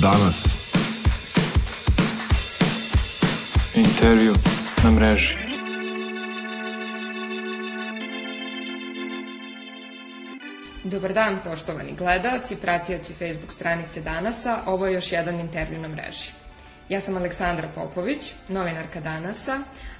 danas. Intervju na mreži. Dobar dan, poštovani gledaoci, pratioci Facebook stranice Danasa. Ovo je još jedan intervju na mreži. Ja sam Aleksandra Popović, novinarka Danasa,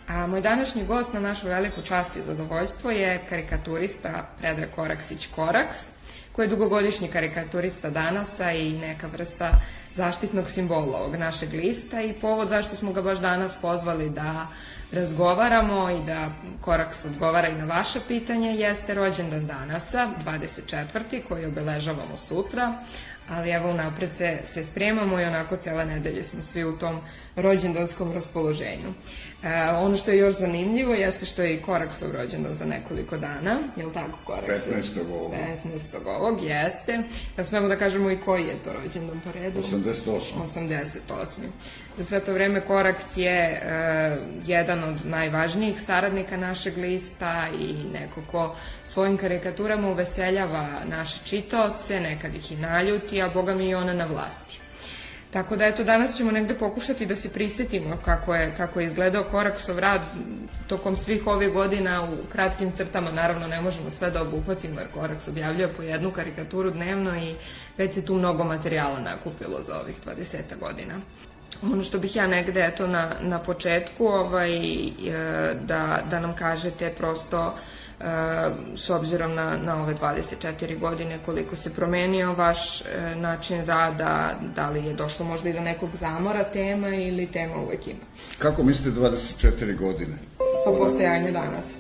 a moj današnji gost na našu veliku čast i zadovoljstvo je karikaturista Predrag Koraksić Koraks, koji je dugogodišnji karikaturista Danasa i neka vrsta zaštitnog simbola ovog našeg lista i povod zašto smo ga baš danas pozvali da razgovaramo i da Koraks odgovara i na vaše pitanje jeste rođendan Danasa, 24. koji obeležavamo sutra, ali evo unapred se, se spremamo i onako cele nedelje smo svi u tom rođendanskom raspoloženju. E, ono što je još zanimljivo jeste što je i Koraksov rođendan za nekoliko dana, je li tako Koraks? 15. ovog. 15. ovog, jeste. Da smemo da kažemo i koji je to rođendan po redu? 88. 88. Sve to vreme Koraks je e, jedan od najvažnijih saradnika našeg lista i neko ko svojim karikaturama uveseljava naše čitaoce, nekad ih i naljuti, a boga mi i ona na vlasti. Tako da eto danas ćemo negde pokušati da se prisetimo kako je, kako je izgledao Koraksov rad tokom svih ovih godina u kratkim crtama. Naravno ne možemo sve da obuhvatimo jer Koraks objavljuje po jednu karikaturu dnevno i već se tu mnogo materijala nakupilo za ovih 20 godina. Ono što bih ja negde eto na, na početku ovaj, e, da, da nam kažete prosto e, s obzirom na, na ove 24 godine koliko se promenio vaš e, način rada, da li je došlo možda i do nekog zamora tema ili tema uvek ima? Kako mislite 24 godine? Po postojanje danas.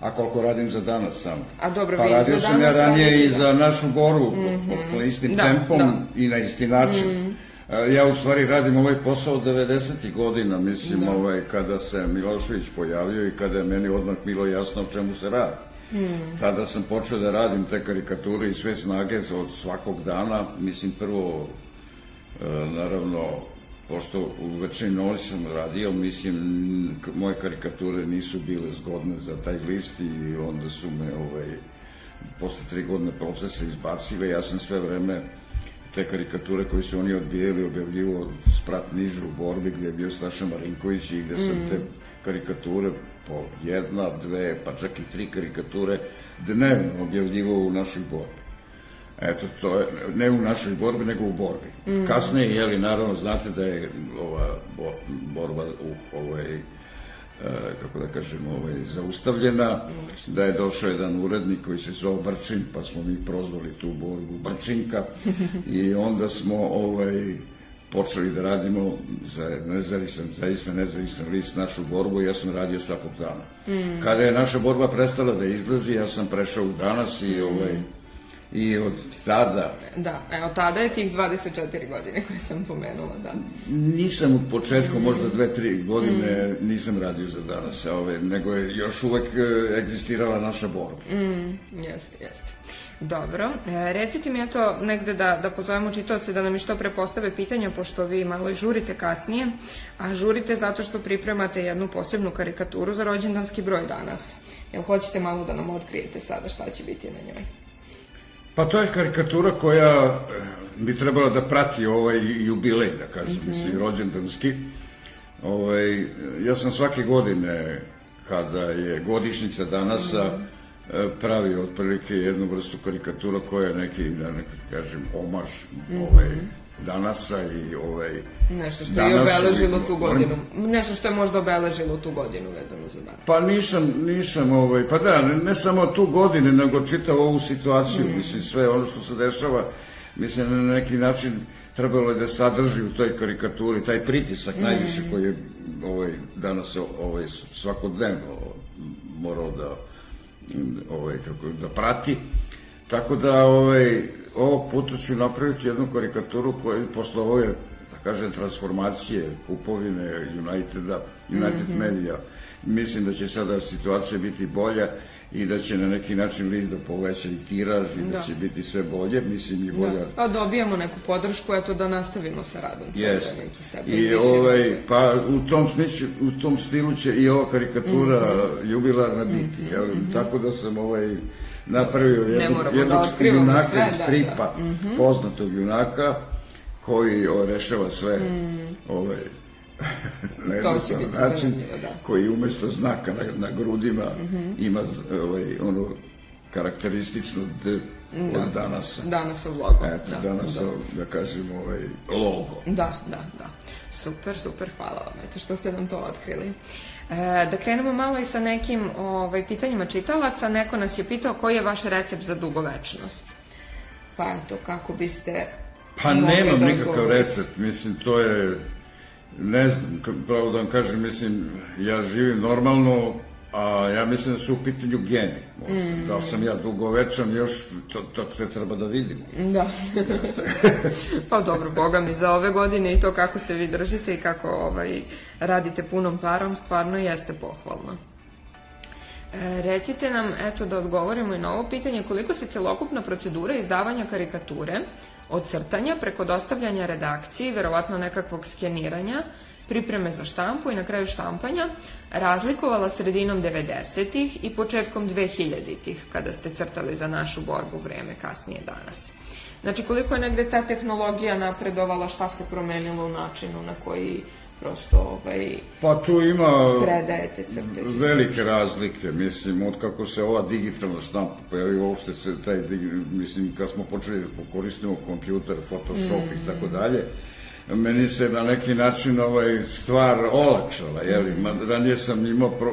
A koliko radim za danas samo? A dobro, pa radio sam ja ranije i za našu goru, mm -hmm. istim Da, tempom da. i na isti način. Mm -hmm. Ja u stvari radim ovaj posao od 90. godina, mislim, Da. ovaj, kada se Milošević pojavio i kada je meni odmah bilo jasno o čemu se radi. Mm. Tada sam počeo da radim te karikature i sve snage od svakog dana. Mislim, prvo, e, naravno, pošto u večernji noć sam radio, mislim, moje karikature nisu bile zgodne za taj list i onda su me, ovaj, posle tri godine procesa izbacile, ja sam sve vreme te karikature koje su oni odbijeli objavljivo sprat nižu u borbi gde je bio Staša Marinković i gde sam te karikature po jedna, dve, pa čak i tri karikature dnevno objavljivo u našoj borbi. Eto, to je, ne u našoj borbi, nego u borbi. Mm. Kasnije, jeli, naravno, znate da je ova bo, borba u ovoj, e, kako da kažem, ovaj, zaustavljena, da je došao jedan urednik koji se zvao Brčin, pa smo mi prozvali tu borbu Brčinka i onda smo ovaj, počeli da radimo za nezavisan, zaista nezavisan list našu borbu ja sam radio svakog dana. Mm. Kada je naša borba prestala da izlazi, ja sam prešao u danas i ovaj, i od tada Da, evo tada je tih 24 godine koje sam pomenula, da. nisam u početku, možda dve, tri godine nisam radio za danas, ove, nego je još uvek e, egzistirala naša borba. Mm, jeste, jeste. Dobro, e, recite mi eto negde da, da pozovemo čitaoce da nam i što pre postave pitanja, pošto vi malo i žurite kasnije, a žurite zato što pripremate jednu posebnu karikaturu za rođendanski broj danas. Jel hoćete malo da nam otkrijete sada šta će biti na njoj? Pa to je karikatura koja e, bi trebala da prati ovaj jubilej, da kažem, mm -hmm. mislim, rođendanski. Ovaj, ja sam svake godine, kada je godišnjica danasa, mm -hmm. pravio otprilike jednu vrstu karikatura koja je neki, da ne kažem, omaž mm -hmm. ovaj, danasa i ovaj... Nešto što je obeležilo tu godinu. Nešto što je možda obeležilo tu godinu vezano za dan. Pa nisam, nisam, ovaj, pa da, ne, ne samo tu godine, nego čitav ovu situaciju, mm. mislim, sve ono što se dešava, mislim, na neki način trebalo je da sadrži u toj karikaturi taj pritisak mm. najviše koji je ovaj, danas ovaj, svakodnevno morao da, ovaj, kako, da prati. Tako da, ovaj, ovog puta ću napraviti jednu karikaturu koja posle ove, da kažem, transformacije kupovine Uniteda, United mm -hmm. Media, mislim da će sada situacija biti bolja i da će na neki način list da poveća i tiraž i da. da će biti sve bolje, mislim i bolja. Da. A dobijamo neku podršku, eto da nastavimo sa radom. Jeste. I ovaj, pa u tom, smiću, u tom stilu će i ova karikatura mm -hmm. jubilarna biti, mm -hmm. jel? tako da sam ovaj, napravio jednog, jednog da junaka sve, iz da, stripa, da. Mm -hmm. poznatog junaka, koji rešava sve mm. ovaj, na jednostavan način, da. koji umesto znaka na, na grudima mm -hmm. ima ovaj, ono karakterističnu D da. od danas. Danas logo. Eto, da, danas, da. da kažemo, ovaj, logo. Da, da, da. Super, super, hvala vam, eto što ste nam to otkrili. E, da krenemo malo i sa nekim ovaj, pitanjima čitalaca. Neko nas je pitao koji je vaš recept za dugovečnost. Pa eto, kako biste... Pa nemam da nikakav recept, mislim, to je... Ne znam, pravo da vam kažem, mislim, ja živim normalno, a ja mislim da su u pitanju geni. Mm. Da sam ja dugovečan, još to, to, to treba da vidimo. Da. pa dobro, boga mi, za ove godine i to kako se vi držite i kako ovaj, radite punom parom, stvarno jeste pohvalno. E, recite nam, eto da odgovorimo i na ovo pitanje, koliko se celokupna procedura izdavanja karikature od crtanja preko dostavljanja redakciji, verovatno nekakvog skeniranja, pripreme za štampu i na kraju štampanja razlikovala sredinom 90-ih i početkom 2000-ih kada ste crtali za našu borbu vreme kasnije danas. Znači koliko je negde ta tehnologija napredovala, šta se promenilo u načinu na koji prosto ovaj, pa tu ima predajete crtež. velike razlike, mislim, od kako se ova digitalna štampa pojavio uopšte se taj, mislim, kad smo počeli da koristimo kompjuter, Photoshop mm. i tako dalje, meni se na neki način ovaj stvar olakšala, jeli, ranije sam imao pro,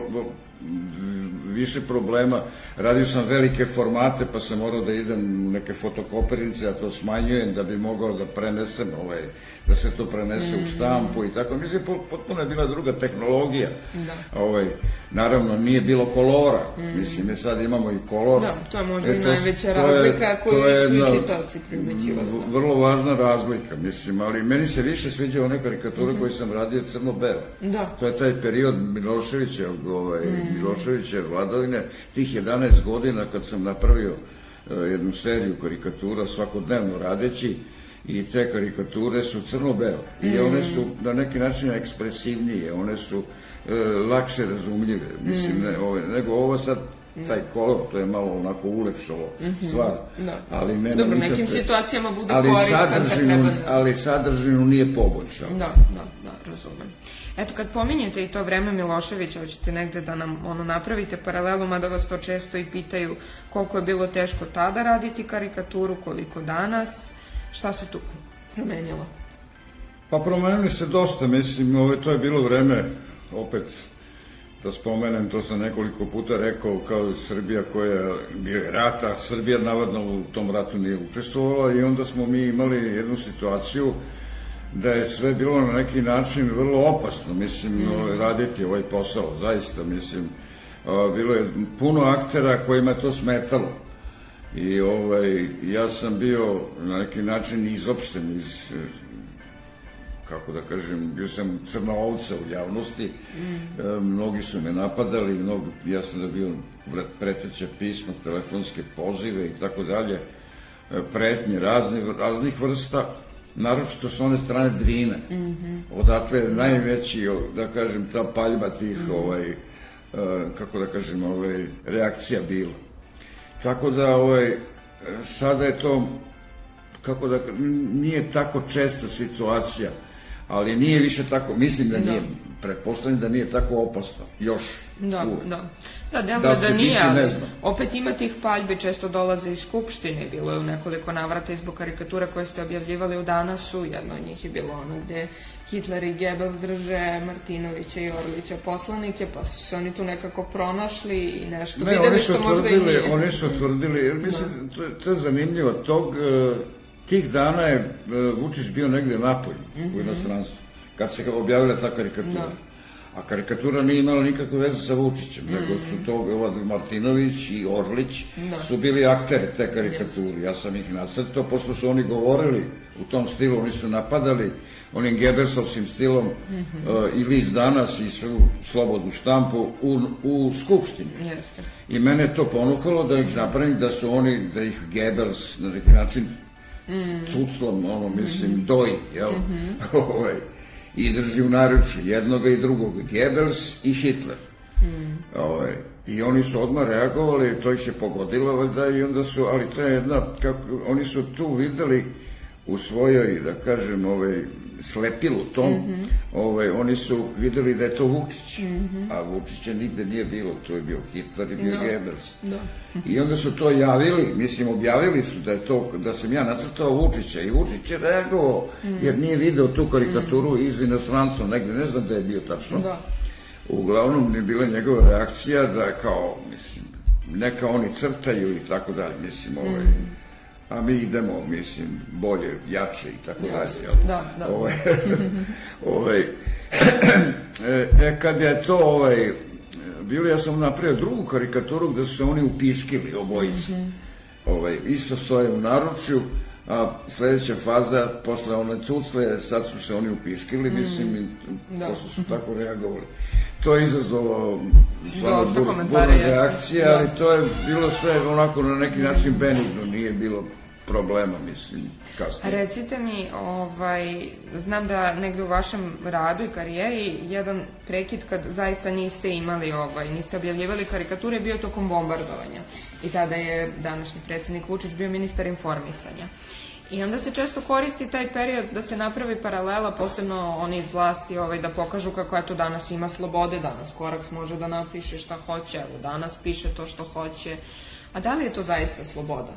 više problema. Radio sam velike formate, pa sam morao da idem u neke fotokopernice, a to smanjujem da bi mogao da prenesem, ovaj, da se to prenese mm. u štampu i tako. Mislim, potpuno je bila druga tehnologija. Da. Ovaj, naravno, nije bilo kolora. Mm. Mislim, mi sad imamo i kolor. Da, to je možda e, i najveća razlika je, koju je svi čitavci primećivali. Da. Vrlo važna razlika, mislim, ali meni se više sviđa one karikature mm -hmm. koje sam radio crno-belo. Da. To je taj period Miloševića, ovaj, mm. Miloševića vladavine, tih 11 godina kad sam napravio uh, jednu seriju karikatura svakodnevno radeći i te karikature su crno-bele i mm. one su na neki način ekspresivnije, one su uh, lakše razumljive, mislim, mm. ne, ove, nego ovo sad taj kolor, to je malo onako ulepšalo mm -hmm. stvar. Da. Ali mene Dobro, nikad... nekim situacijama bude ali koristan sadržinu, treba... Ali sadržinu nije poboljšao. Da, da, da, razumem. Eto, kad pominjete i to vreme Miloševića, hoćete negde da nam ono napravite paralelu, mada vas to često i pitaju koliko je bilo teško tada raditi karikaturu, koliko danas, šta se tu promenilo? Pa promenili se dosta, mislim, ove, to je bilo vreme, opet da spomenem, to sam nekoliko puta rekao, kao Srbija koja je rata, Srbija navodno u tom ratu nije učestvovala i onda smo mi imali jednu situaciju da je sve bilo na neki način vrlo opasno, mislim, mm. raditi ovaj posao, zaista, mislim, bilo je puno aktera kojima to smetalo. I ovaj, ja sam bio na neki način izopšten iz, kako da kažem, bio sam crna ovca u javnosti, mm. e, mnogi su me napadali, mnogi, ja sam da bio preteće pisma, telefonske pozive i tako dalje, e, pretnje razni, raznih vrsta, naročito s one strane Drine. Mm -hmm. Odatle je najveći, da kažem, ta paljba tih, mm -hmm. ovaj, e, kako da kažem, ovaj, reakcija bila. Tako da, ovaj, sada je to, kako da, nije tako česta situacija, ali nije više tako, mislim da nije, da. Pretpostavljam da nije tako opasno, još. Da, uvek. da. Da, deluje da, da nije, ali opet ima tih paljbi, često dolaze iz Skupštine, bilo je u nekoliko navrata izbog karikatura koje ste objavljivali u Danasu, jedno od njih je bilo ono gde Hitler i Goebbels drže Martinovića i Orlića poslanike, pa su se oni tu nekako pronašli i nešto ne, videli što možda i nije. Oni su tvrdili, jer mislim, da. to, to je zanimljivo, tog, e, tih dana je e, Vučić bio negde napolju, mm -hmm. u mhm. inostranstvu, kad se objavila ta karikatura. Da. A karikatura nije imala nikakve veze sa Vučićem, mm. nego su to Martinović i Orlić da. su bili akteri te karikature. Ja sam ih nacrtao, pošto su oni govorili u tom stilu, oni su napadali onim Gebelsovskim stilom mm -hmm. uh, i list danas i svu slobodnu štampu u, u Skupštini. Jeste. I mene to ponukalo da ih napravim, da su oni, da ih Gebels na neki način mm. cuclom, ono, mislim, mm -hmm. doji, jel? Mm -hmm. i drži u naruču jednoga i drugog, Goebbels i Hitler. Mm. Ovaj, I oni su odmah reagovali, to ih je pogodilo, valjda, i onda su, ali to je jedna, kako, oni su tu videli u svojoj, da kažem, ovaj, slepilu tom, mm -hmm. ovaj, oni su videli da je to Vučić, mm -hmm. a Vučića nigde nije bilo, to je bio Hitler i bio no. Goebbels. Da. I onda su to javili, mislim, objavili su da je to, da sam ja nacrtao Vučića i Vučić je reagovao, mm. jer nije video tu karikaturu mm. iz inostranstva, negde, ne znam da je bio tačno. Da. Uglavnom je bila njegova reakcija da kao, mislim, neka oni crtaju i tako dalje, mislim, ovaj, mm a mi idemo, mislim, bolje, jače i tako dalje. Da, da. Ovaj, ovaj, e, e, kad je to, ovaj, bilo, ja sam napravio drugu karikaturu gde su se oni upiškili obojice. Mm -hmm. ovaj, isto stoje u naručju, a sledeća faza, posle one cucle, sad su se oni upiškili, mm. mislim, da. pošto su tako reagovali. To je izazvalo stvarno bur, burna reakcija, da. ali to je bilo sve onako na neki način benigno, nije bilo problema, mislim, kasnije. Recite mi, ovaj, znam da negde u vašem radu i karijeri jedan prekid kad zaista niste imali, ovaj, niste objavljivali karikature, bio tokom bombardovanja. I tada je današnji predsednik Vučić bio ministar informisanja. I onda se često koristi taj period da se napravi paralela, posebno oni iz vlasti, ovaj, da pokažu kako eto danas ima slobode, danas Koraks može da napiše šta hoće, evo danas piše to što hoće. A da li je to zaista sloboda?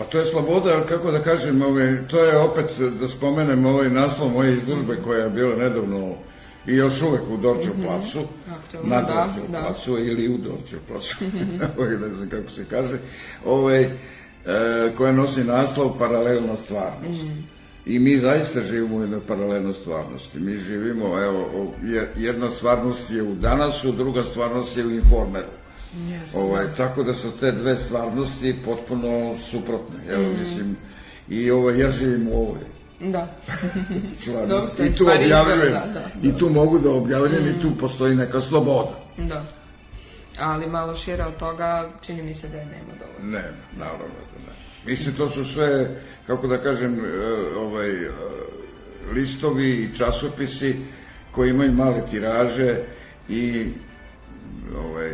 Pa to je sloboda, ali kako da kažem, ovaj, to je opet, da spomenem ovaj naslov moje izdužbe koja je bila nedavno i još uvek u Dorčev mm -hmm. placu, Aktualno, na da, Dorčev da, placu da. ili u Dorčev placu, ovaj, ne znam kako se kaže, ovaj, e, koja nosi naslov Paralelna stvarnost. Mm. I mi zaista živimo u jednoj paralelnoj stvarnosti. Mi živimo, evo, jedna stvarnost je u danasu, druga stvarnost je u informeru. Jeste, ovaj, da. Tako da su te dve stvarnosti potpuno suprotne. Jel, mm. mislim, I ovo, ja živim u ovoj. Da. stvarnosti. I tu objavljujem. Da, da, da. I tu mogu da objavljujem mm. i tu postoji neka sloboda. Da. Ali malo šire od toga čini mi se da je nema dovoljno. Ne, naravno da ne. Mislim, to su sve, kako da kažem, e, ovaj, e, listovi i časopisi koji imaju male tiraže i ovaj,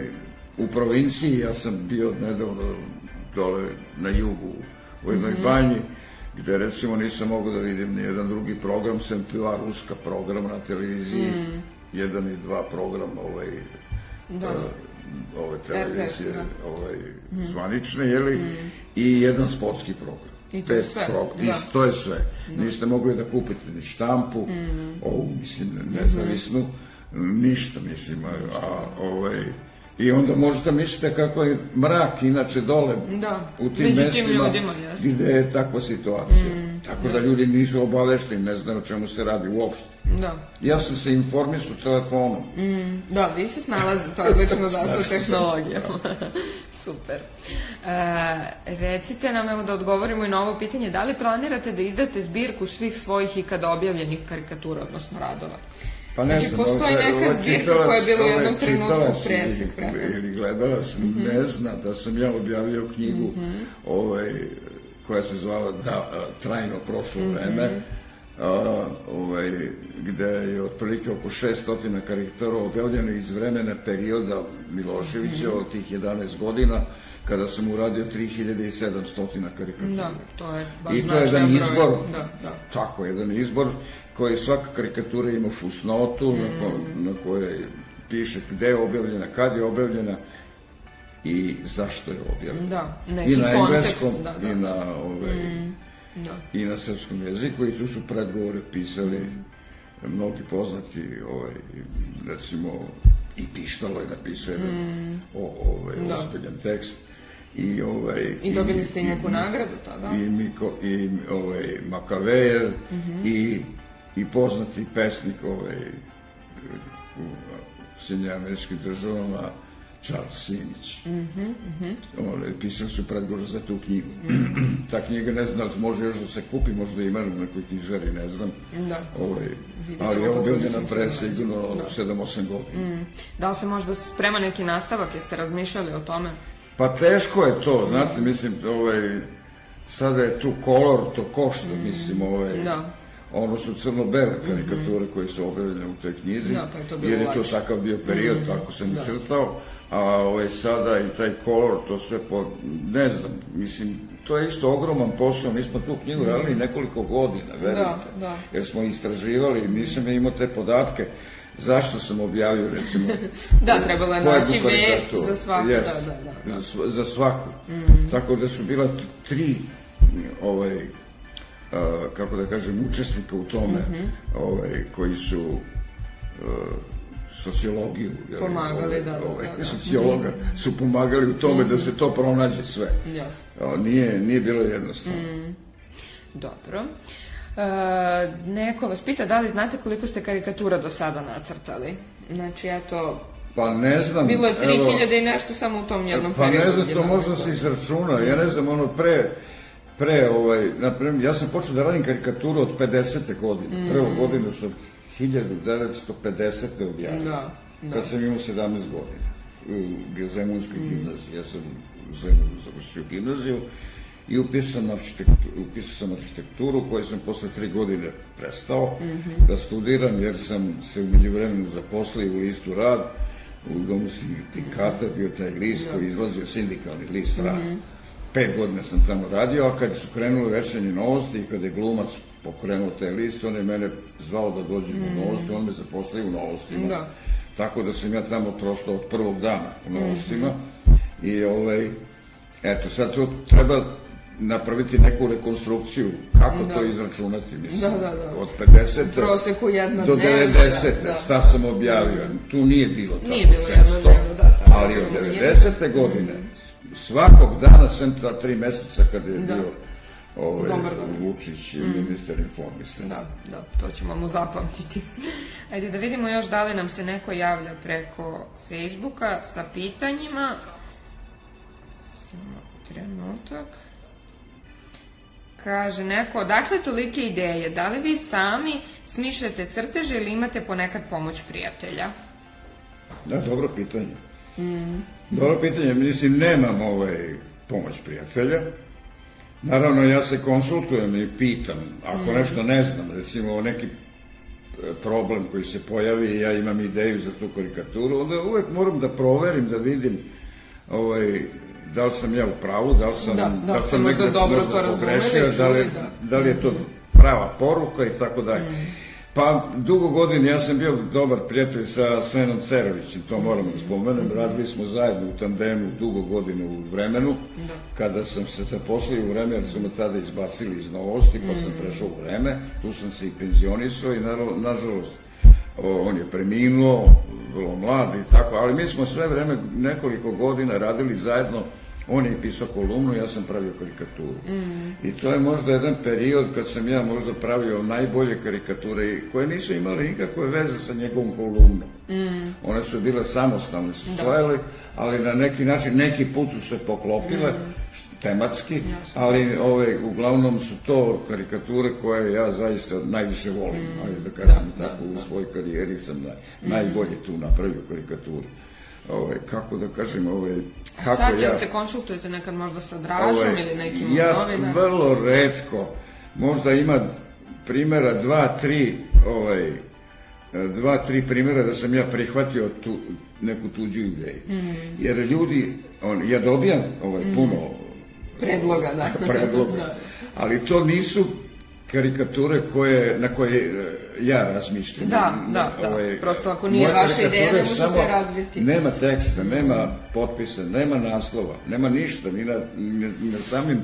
u provinciji, ja sam bio nedavno dole na jugu u jednoj mm -hmm. banji, gde recimo nisam mogao da vidim ni jedan drugi program, sem dva ruska programa na televiziji, mm. jedan i dva programa ovaj, da. Uh, ove televizije da. ovaj, mm. zvanične, jeli, mm. i jedan sportski program. I to je sve. Prog... Da. I to je sve. Da. Niste mogli da kupite ni štampu, mm. ovu, mislim, nezavisnu, mm -hmm. ništa, mislim, a, a ovaj, I onda možete mislite kako je mrak inače dole da. u tim Među mestima tim ljudima, gde je takva situacija. Mm, Tako da. da ljudi nisu obavešteni, ne znaju o čemu se radi uopšte. Da. Ja sam se informisao telefonom. Mm, da, vi se snalazite odlično da sa tehnologijom. Super. E, recite nam, evo da odgovorimo i na ovo pitanje, da li planirate da izdate zbirku svih svojih ikada objavljenih karikatura, odnosno radova? Pa ne znači, znam, postoji neka zbirka koja je bila u jednom trenutku presek Ili gledalac mm -hmm. ne zna da sam ja objavio knjigu mm -hmm. ovaj, koja se zvala da, Trajno prošlo mm -hmm. vreme, a, ovaj, gde je otprilike oko 600 karikatura objavljeno iz vremena perioda Miloševića mm -hmm. od tih 11 godina, kada sam uradio 3700 karikatura. Da, to je baš I to je jedan izbor, da, da. tako, jedan izbor koji svaka karikatura ima fusnotu mm. na, ko, na kojoj piše gde je objavljena, kad je objavljena i zašto je objavljena. Da, neki I na engleskom, da, da. i na, ovaj, mm. da. i na srpskom jeziku i tu su predgovore pisali mm. mnogi poznati, ovaj, recimo, i Pištalo je napisao jedan mm. o, ovaj, da. ozbiljan tekst. I, ovaj, I dobili ste i neku i, nagradu tada? I, Miko, i ovaj, Makavejer, mm -hmm. i i poznati pesnik ovaj, u Sjedinjama američkim državama, Charles Simić. Mm -hmm, mm -hmm. On je pisao su predgovor za tu knjigu. Mm -hmm. Ta knjiga ne znam, može još da se kupi, možda ima na nekoj knjižari, ne znam. Da. Ovaj, ali je objavljena pre sigurno da. 7-8 godina. Mm. Da li se možda sprema neki nastavak, jeste razmišljali o tome? Pa teško je to, znate, mislim, ovaj, sada je tu kolor, to košta, mm. mislim, ovaj, da ono su crno-bele karikature mm -hmm. koje su objavljene u toj knjizi, da, pa je to jer je to takav bio period, mm -hmm. tako sam da. crtao, a ovaj, sada i taj kolor, to sve po, ne znam, mislim, to je isto ogroman posao, mi smo tu knjigu radili nekoliko godina, verujte. Da, da. Jer smo istraživali, nisam ja imao te podatke, zašto sam objavio, recimo... Da, trebalo je naći vest za svaku, Jest, da, da, da. Za, sv- za svaku. Tako da su bila tri ovaj, a, kako da kažem, učesnika u tome, ovaj, koji su a, sociologiju jel, Pomagali, ovaj, da, da, ovaj, da, da. sociologa su pomagali u tome da se to pronađe sve. Jasno. A, nije, nije bilo jednostavno. Dobro. E, neko vas pita da li znate koliko ste karikatura do sada nacrtali? Znači, eto, Pa ne znam... bilo je evo, 3000 i nešto samo u tom jednom Pa periodu. ne znam, to 11. možda se izračuna. Ja ne znam, ono pre, pre ovaj, naprem, ja sam počeo da radim karikaturu od 50. godine. Mm. Prvu godinu sam 1950. objavio. Da, da. Kad sam imao 17 godina. U Zemunskoj gimnaziji. Ja sam u Zemunu završio gimnaziju i upisao sam, arhitekturu, upisao sam arhitekturu koju sam posle tri godine prestao da studiram jer sam se u međuvremenu zaposlio u listu rad u domu sindikata bio taj list koji je izlazio sindikalni list rad. Pet godina sam tamo radio, a kad su krenule večernje novosti i kad je glumac pokrenuo taj list, on je mene zvao da dođem u novosti, on me zaposlio u novostima. Da. Tako da sam ja tamo prosto od prvog dana u novostima. I ovaj, eto, sad to treba napraviti neku rekonstrukciju. Kako Da. to izračunati, mislim? Da, da, da. Od 50. U proseku jedna do dnevna, 90. da, da. Šta sam objavio? Tu nije bilo tako Nije bilo često. jednodnevno, da, tako Ali od bilo manje. 90. godine, svakog dana sam ta tri meseca kada je Da. bio ovaj. Vučić, ministar informisanja. Da, da, to ćemo mu zapamtiti. Ajde da vidimo još da li nam se neko javlja preko Facebooka sa pitanjima. Samo trenutak. Kaže neko, odakle tolike ideje? Da li vi sami smišljate crteže ili imate ponekad pomoć prijatelja? Da, dobro pitanje. Dobro pitanje, mislim, nemam ovaj pomoć prijatelja. Naravno, ja se konsultujem i pitam, ako nešto ne znam, recimo neki e, problem koji se pojavi ja imam ideju za tu karikaturu, onda uvek moram da proverim, da vidim ovaj, da li sam ja u pravu, da li sam, Da, da li ste sam negde dobro možda to pogrešio, da li, da. da li je to prava poruka i tako dalje. Pa dugo godina ja sam bio dobar prijatelj sa Stojanom Cerovićem, to moram da spomenem, radili smo zajedno u tandemu dugo godina u vremenu, kada sam se zaposlio u vreme, jer su me tada izbacili iz novosti, pa sam prešao u vreme, tu sam se i penzionisao i nažalost on je preminuo, vrlo mlad i tako, ali mi smo sve vreme nekoliko godina radili zajedno On je pisao kolumnu, ja sam pravio karikaturu. I to je možda jedan period kad sam ja možda pravio najbolje karikature koje nisu imale nikakve veze sa njegovom kolumnom. One su bile samostalne, su stojale, ali na neki način, neki put su se poklopile, š- tematski, ali ove, uglavnom su to karikature koje ja zaista najviše volim. Ajde da kažem tako, u svojoj karijeri sam naj, najbolje tu napravio karikaturu. Ove, kako da kažem, ove, kako Sad, ja... jel se konsultujete nekad možda sa Dražom Ovaj, ili nekim ja novinarom? vrlo redko, možda ima primjera dva, tri, ovaj, dva, tri primjera da sam ja prihvatio tu, neku tuđu ideju. Mm. Jer ljudi, on, ja dobijam ovaj, puno Predloga, da. predloga, ali to nisu karikature koje, na koje e, ja razmišljam. Da, da, da. Ovaj, Prosto ako nije vaša ideja, ne možete razviti. Nema teksta, nema potpisa, nema naslova, nema ništa, ni na, ni na samim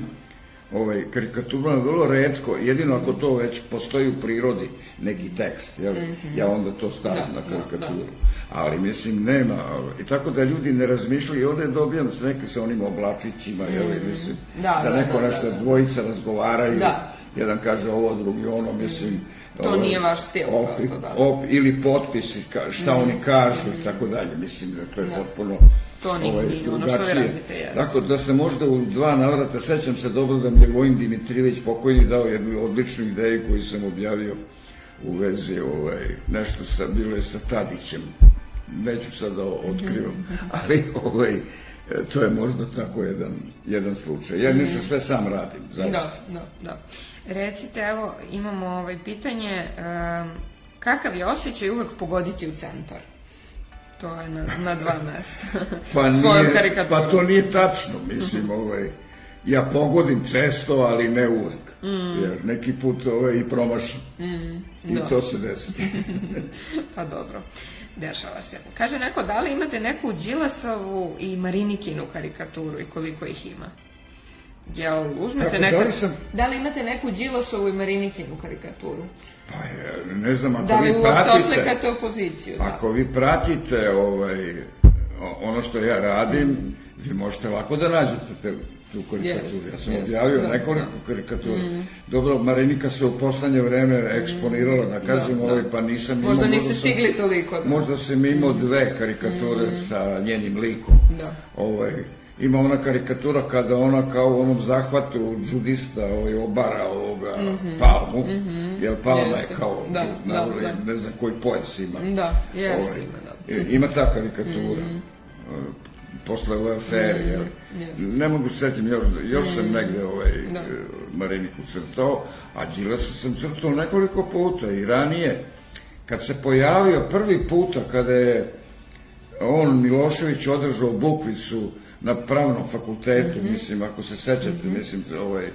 ovaj, karikaturama vrlo redko, jedino ako to već postoji u prirodi, neki tekst, jel? ja onda to stavim. Da, na da, karikaturu. Ali, mislim, nema, ovaj, i tako da ljudi ne razmišljaju, i ovde dobijam s neke sa onim oblačićima, jel, mislim, Mhm. Da, da, da, neko da, nešto, da, da. dvojica razgovaraju, Da. jedan kaže ovo, drugi ono, mislim, To ovaj, nije vaš stil, op- prosto, da. op, ili potpisi, ka, šta oni kažu i tako dalje, mislim da to je potpuno To nije- ovaj, nije ono što vi radite, jeste. Tako da se možda u dva navrata, sećam se dobro da mi je Vojin Dimitrijević pokojni dao jednu odličnu ideju koju sam objavio u vezi ovaj, nešto sa, bilo je sa Tadićem, neću sad da otkrivam, ali ovaj, to je možda tako jedan, jedan slučaj. Ja nešto sve sam radim, zaista. Da, da, da. Recite, evo, imamo ovaj pitanje, em, kakav je osjećaj uvek pogoditi u centar? To je na, na dva mesta. Pa, nije, pa to nije tačno, mislim, ovaj, ja pogodim često, ali ne uvek. Mm. Jer neki put ovaj, i promašam. Mm. I da. to se desi. pa dobro. Dešava se. Kaže neko, da li imate neku Đilasovu i Marinikinu karikaturu i koliko ih ima? Jel uzmete neka... Da li, sam... da li imate neku Đilasovu i Marinikinu karikaturu? Pa je, ne znam, ako da vi pratite... Da li uopšte oslikate opoziciju? Da. Ako vi pratite ovaj, ono što ja radim, mm. vi možete lako da nađete te, tu karikaturu. Yes, ja sam yes, objavio da, nekoliko da. karikatura. Mm. Dobro, Marinika se u poslednje vreme eksponirala, da kažem, da, ovaj, pa nisam imao... Možda niste stigli sam, toliko. Da. Možda sam imao mm. dve karikature mm. sa njenim likom. Da. Ovaj, ima ona karikatura kada ona kao u onom zahvatu džudista ovaj, obara ovoga mm -hmm. palmu, mm -hmm. jer palma jeste. je kao da, džud, da, da. ne znam koji pojas ima. Da, jeste ovaj, ima, da. E, ima ta karikatura. Mm -hmm. posle ove afere, mm -hmm. jel? Ne mogu se setim, još, još mm -hmm. sam negde ovaj, da. E, Mariniku crtao, a Đilasa sam crtao nekoliko puta i ranije. Kad se pojavio prvi puta kada je on Milošević održao Bukvicu na pravnom fakultetu, mm -hmm. mislim, ako se sećate, mm -hmm. mislim, ovaj,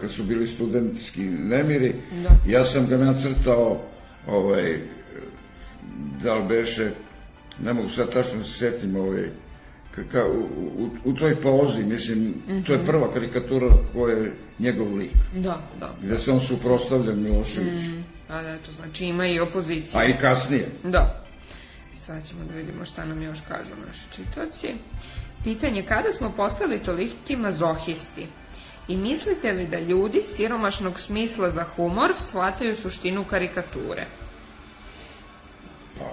kad su bili studentski nemiri, da. ja sam ga nacrtao, ovaj, da li beše, ne mogu sad tačno da se setim, ovaj, ka, u, u, u toj pauzi, mislim, mm -hmm. to je mhm. prva karikatura koja je njegov lik. Da, da. Gde se on suprostavlja Miloševiću. Mm, a da, to znači ima i opozicija. A i kasnije. Da. Sad ćemo da vidimo šta nam još kažu naši čitaci. Pitanje kada smo postali toliki mazohisti? I mislite li da ljudi siromašnog smisla za humor shvataju suštinu karikature? Pa,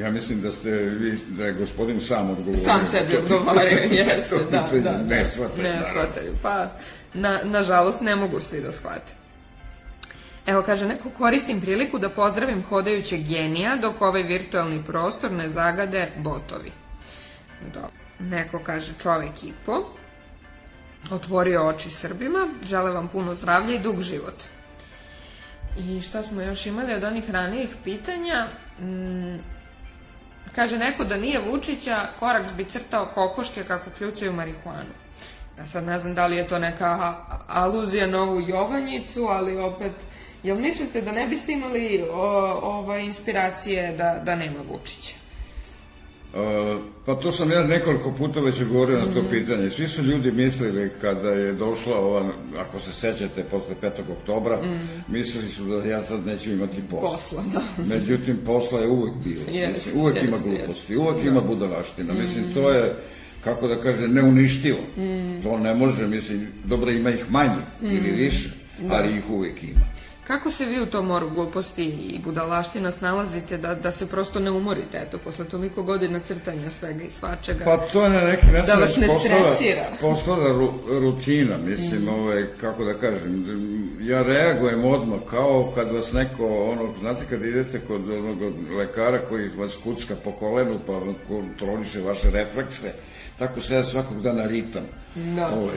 ja mislim da ste vi, da je gospodin sam odgovorio. Sam sebi odgovorio, jeste, da, da, da. Ne shvataju. Ne shvataju, pa, na, nažalost, ne mogu svi da shvate. Evo, kaže, neko koristim priliku da pozdravim hodajućeg genija dok ovaj virtualni prostor ne zagade botovi. Dobro. Neko kaže čovek i po. Otvorio oči Srbima. Žele vam puno zdravlja i dug život. I šta smo još imali od onih ranijih pitanja? Mm, kaže neko da nije Vučića, Koraks bi crtao kokoške kako kljucaju marihuanu. Ja sad ne znam da li je to neka aluzija na ovu Jovanjicu, ali opet, jel mislite da ne biste imali o, ova inspiracije da, da nema Vučića? Uh, pa to sam ja nekoliko puta već govorio na to mhm. pitanje. Svi su ljudi mislili kada je došla ova, ako se sećate, posle 5. oktobra, mm -hmm. mislili su da ja sad neću imati posla. Posla, da. Međutim, posla je uvek bilo. Yes, Mislim, uvek yes, ima gluposti, yes. uvek da. ima budalaština. Mm -hmm. Mislim, to je, kako da kaže, neuništivo. Mm. To ne može, mislim, dobro ima ih manje mm ili više, da. ali ih uvek ima. Kako se vi u tom moru gluposti i budalaština snalazite da, da se prosto ne umorite, eto, posle toliko godina crtanja svega i svačega? Pa to je na neki način da vas ne postala, stresira. Postala ru, rutina, mislim, mm. ovaj, kako da kažem, ja reagujem odmah kao kad vas neko, ono, znate kad idete kod onog lekara koji vas kucka po kolenu pa kontroliše vaše reflekse, tako se ja svakog dana ritam. Da. Ovaj,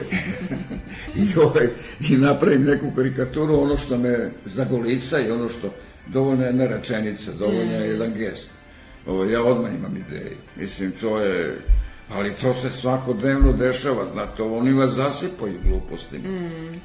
I, ovaj, I napravim neku karikaturu, ono što me zagolica i ono što dovoljno je jedna rečenica, dovoljno je mm. jedan gest. Ovaj, ja odmah imam ideju. Mislim, to je... Ali to se svakodnevno dešava, znate, oni vas zasipaju glupostima. Mm.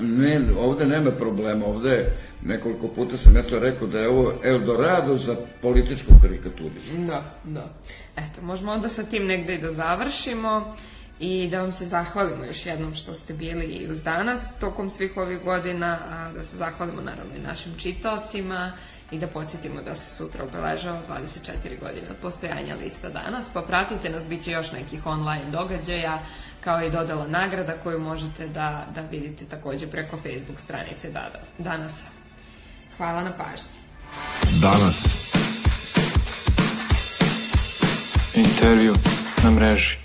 Ne, ovde nema problema, ovde nekoliko puta sam eto rekao da je ovo Eldorado za političku karikaturizmu. Da, da. Eto, možemo onda sa tim negde i da završimo i da vam se zahvalimo još jednom što ste bili i uz danas tokom svih ovih godina, a da se zahvalimo naravno i našim čitaocima i da podsjetimo da se sutra obeležava 24 godine od postojanja lista danas, pa pratite nas, bit će još nekih online događaja, kao i dodala nagrada koju možete da, da vidite takođe preko Facebook stranice Danasa. Hvala na pažnji. Danas. Intervju na mreži.